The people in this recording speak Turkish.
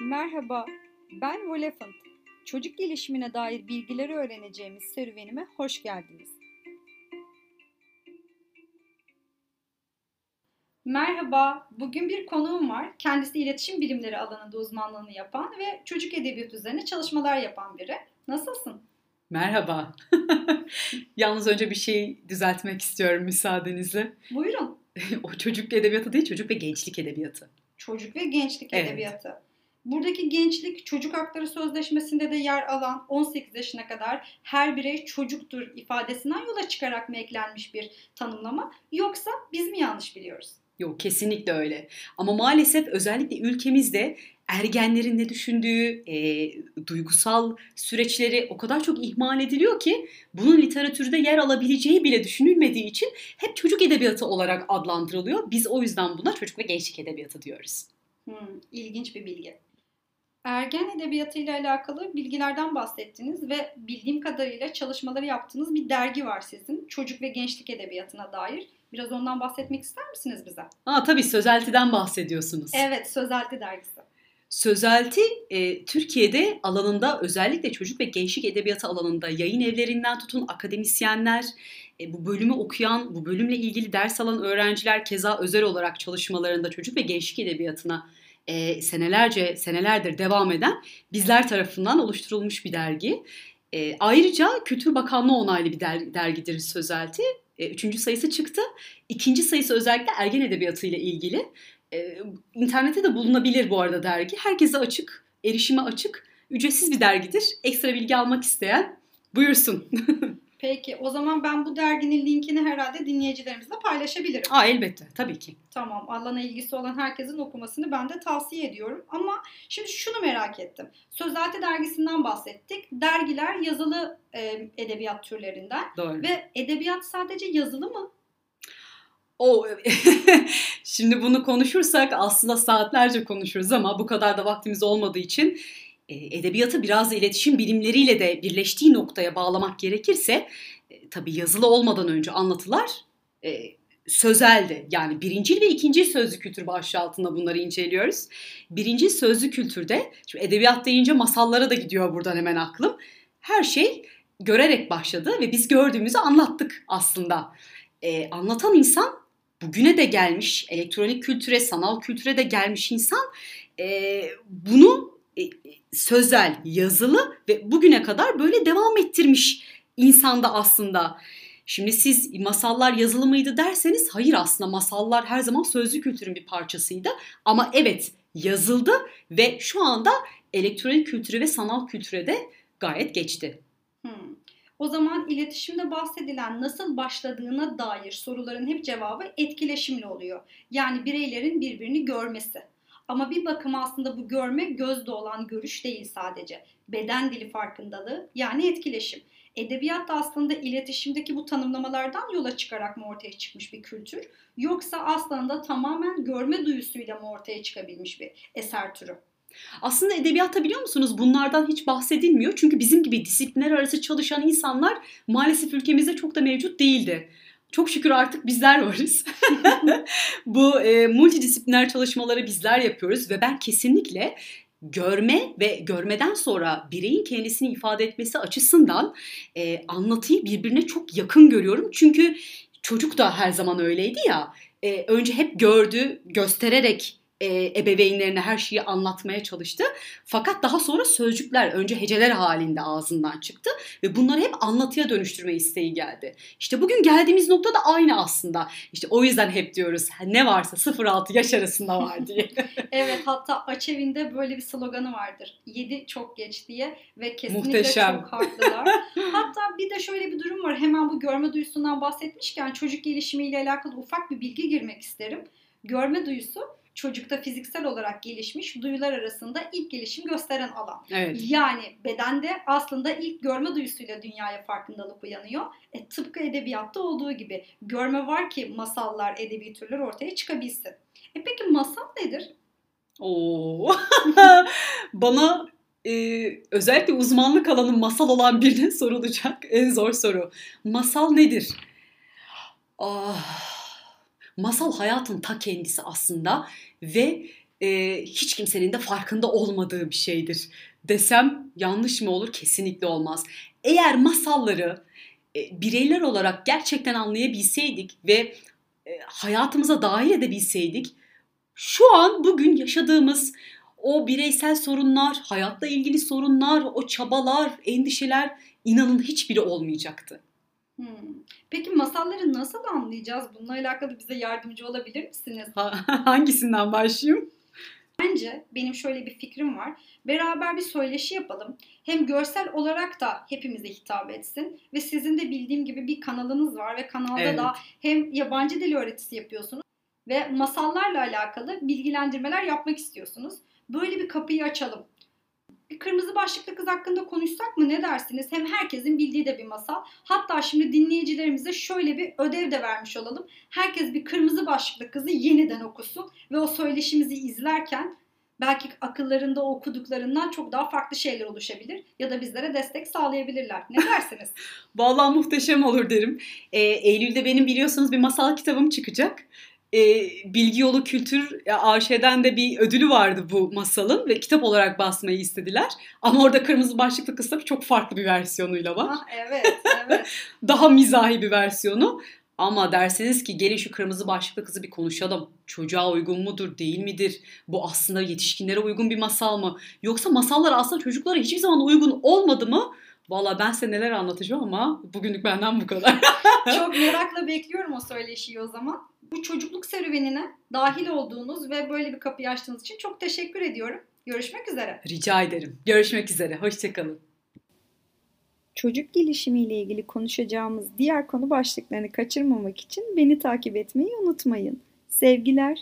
Merhaba, ben Wolefant. Çocuk gelişimine dair bilgileri öğreneceğimiz serüvenime hoş geldiniz. Merhaba, bugün bir konuğum var. Kendisi iletişim bilimleri alanında uzmanlığını yapan ve çocuk edebiyatı üzerine çalışmalar yapan biri. Nasılsın? Merhaba. Yalnız önce bir şey düzeltmek istiyorum müsaadenizle. Buyurun. o çocuk edebiyatı değil, çocuk ve gençlik edebiyatı. Çocuk ve gençlik Evet. edebiyatı. Buradaki gençlik çocuk hakları sözleşmesinde de yer alan 18 yaşına kadar her birey çocuktur ifadesinden yola çıkarak mı eklenmiş bir tanımlama yoksa biz mi yanlış biliyoruz? Yok kesinlikle öyle. Ama maalesef özellikle ülkemizde ergenlerin ne düşündüğü, e, duygusal süreçleri o kadar çok ihmal ediliyor ki bunun literatürde yer alabileceği bile düşünülmediği için hep çocuk edebiyatı olarak adlandırılıyor. Biz o yüzden buna çocuk ve gençlik edebiyatı diyoruz. Hmm, ilginç bir bilgi. Ergen edebiyatıyla alakalı bilgilerden bahsettiniz ve bildiğim kadarıyla çalışmaları yaptığınız bir dergi var sizin. Çocuk ve gençlik edebiyatına dair. Biraz ondan bahsetmek ister misiniz bize? Ha tabii sözeltiden bahsediyorsunuz. Evet, Sözelti dergisi. Sözelti e, Türkiye'de alanında özellikle çocuk ve gençlik edebiyatı alanında yayın evlerinden tutun akademisyenler, e, bu bölümü okuyan, bu bölümle ilgili ders alan öğrenciler keza özel olarak çalışmalarında çocuk ve gençlik edebiyatına e, senelerce, senelerdir devam eden bizler tarafından oluşturulmuş bir dergi. E, ayrıca Kültür Bakanlığı onaylı bir der- dergidir Sözelti. E, üçüncü sayısı çıktı. İkinci sayısı özellikle ergen edebiyatı ile ilgili. E, internette de bulunabilir bu arada dergi. Herkese açık, erişime açık, ücretsiz bir dergidir. Ekstra bilgi almak isteyen buyursun. Peki, o zaman ben bu derginin linkini herhalde dinleyicilerimizle paylaşabilirim. Aa elbette tabii ki. Tamam, alana ilgisi olan herkesin okumasını ben de tavsiye ediyorum. Ama şimdi şunu merak ettim. Sözelti dergisinden bahsettik. Dergiler yazılı e, edebiyat türlerinden Doğru. ve edebiyat sadece yazılı mı? O şimdi bunu konuşursak aslında saatlerce konuşuruz ama bu kadar da vaktimiz olmadığı için edebiyatı biraz iletişim bilimleriyle de birleştiği noktaya bağlamak gerekirse e, tabii yazılı olmadan önce anlatılar e, sözeldi. Yani birinci ve ikinci sözlü kültür başlığı altında bunları inceliyoruz. Birinci sözlü kültürde, şimdi edebiyat deyince masallara da gidiyor buradan hemen aklım. Her şey görerek başladı ve biz gördüğümüzü anlattık aslında. E, anlatan insan bugüne de gelmiş, elektronik kültüre, sanal kültüre de gelmiş insan e, bunu e, sözel, yazılı ve bugüne kadar böyle devam ettirmiş insanda aslında. Şimdi siz masallar yazılı mıydı derseniz hayır aslında masallar her zaman sözlü kültürün bir parçasıydı. Ama evet yazıldı ve şu anda elektronik kültüre ve sanal kültüre de gayet geçti. Hmm. O zaman iletişimde bahsedilen nasıl başladığına dair soruların hep cevabı etkileşimli oluyor. Yani bireylerin birbirini görmesi. Ama bir bakıma aslında bu görme gözde olan görüş değil sadece. Beden dili farkındalığı yani etkileşim. Edebiyat da aslında iletişimdeki bu tanımlamalardan yola çıkarak mı ortaya çıkmış bir kültür? Yoksa aslında tamamen görme duyusuyla mı ortaya çıkabilmiş bir eser türü? Aslında edebiyatta biliyor musunuz bunlardan hiç bahsedilmiyor. Çünkü bizim gibi disiplinler arası çalışan insanlar maalesef ülkemizde çok da mevcut değildi. Çok şükür artık bizler varız. Bu e, multidisipliner çalışmaları bizler yapıyoruz ve ben kesinlikle görme ve görmeden sonra bireyin kendisini ifade etmesi açısından e, anlatıyı birbirine çok yakın görüyorum. Çünkü çocuk da her zaman öyleydi ya. E, önce hep gördü, göstererek e, ebeveynlerine her şeyi anlatmaya çalıştı. Fakat daha sonra sözcükler önce heceler halinde ağzından çıktı ve bunları hep anlatıya dönüştürme isteği geldi. İşte bugün geldiğimiz nokta da aynı aslında. İşte o yüzden hep diyoruz ne varsa 0-6 yaş arasında var diye. Evet hatta Açevin'de böyle bir sloganı vardır. Yedi çok geç diye ve kesinlikle Muhteşem. çok haklılar. hatta bir de şöyle bir durum var. Hemen bu görme duyusundan bahsetmişken çocuk gelişimiyle alakalı ufak bir bilgi girmek isterim. Görme duyusu çocukta fiziksel olarak gelişmiş duyular arasında ilk gelişim gösteren alan. Evet. Yani bedende aslında ilk görme duyusuyla dünyaya farkındalık uyanıyor. E, tıpkı edebiyatta olduğu gibi görme var ki masallar, edebi türler ortaya çıkabilsin. E peki masal nedir? Oo. Bana e, özellikle uzmanlık alanı masal olan birine sorulacak en zor soru. Masal nedir? Ah, masal hayatın ta kendisi aslında ve e, hiç kimsenin de farkında olmadığı bir şeydir desem yanlış mı olur? Kesinlikle olmaz. Eğer masalları e, bireyler olarak gerçekten anlayabilseydik ve e, hayatımıza dahil edebilseydik şu an bugün yaşadığımız o bireysel sorunlar, hayatla ilgili sorunlar, o çabalar, endişeler inanın hiçbiri olmayacaktı. Hmm. Peki masalları nasıl anlayacağız? Bununla alakalı bize yardımcı olabilir misiniz? Hangisinden başlayayım? Bence benim şöyle bir fikrim var. Beraber bir söyleşi yapalım. Hem görsel olarak da hepimize hitap etsin ve sizin de bildiğim gibi bir kanalınız var ve kanalda evet. da hem yabancı dil öğretisi yapıyorsunuz ve masallarla alakalı bilgilendirmeler yapmak istiyorsunuz. Böyle bir kapıyı açalım. Bir kırmızı başlıklı kız hakkında konuşsak mı ne dersiniz? Hem herkesin bildiği de bir masal. Hatta şimdi dinleyicilerimize şöyle bir ödev de vermiş olalım. Herkes bir kırmızı başlıklı kızı yeniden okusun ve o söyleşimizi izlerken belki akıllarında okuduklarından çok daha farklı şeyler oluşabilir ya da bizlere destek sağlayabilirler. Ne dersiniz? Vallahi muhteşem olur derim. E, Eylül'de benim biliyorsunuz bir masal kitabım çıkacak e, Bilgi Yolu Kültür AŞ'den de bir ödülü vardı bu masalın ve kitap olarak basmayı istediler. Ama orada kırmızı başlıklı kız çok farklı bir versiyonuyla var. Ah, evet, evet. Daha mizahi bir versiyonu. Ama derseniz ki gelin şu kırmızı başlıklı kızı bir konuşalım. Çocuğa uygun mudur, değil midir? Bu aslında yetişkinlere uygun bir masal mı? Yoksa masallar aslında çocuklara hiçbir zaman uygun olmadı mı? Valla ben size neler anlatacağım ama bugünlük benden bu kadar. Çok merakla bekliyorum o söyleşiyi o zaman. Bu çocukluk serüvenine dahil olduğunuz ve böyle bir kapıyı açtığınız için çok teşekkür ediyorum. Görüşmek üzere. Rica ederim. Görüşmek üzere. Hoşçakalın. Çocuk gelişimiyle ilgili konuşacağımız diğer konu başlıklarını kaçırmamak için beni takip etmeyi unutmayın. Sevgiler.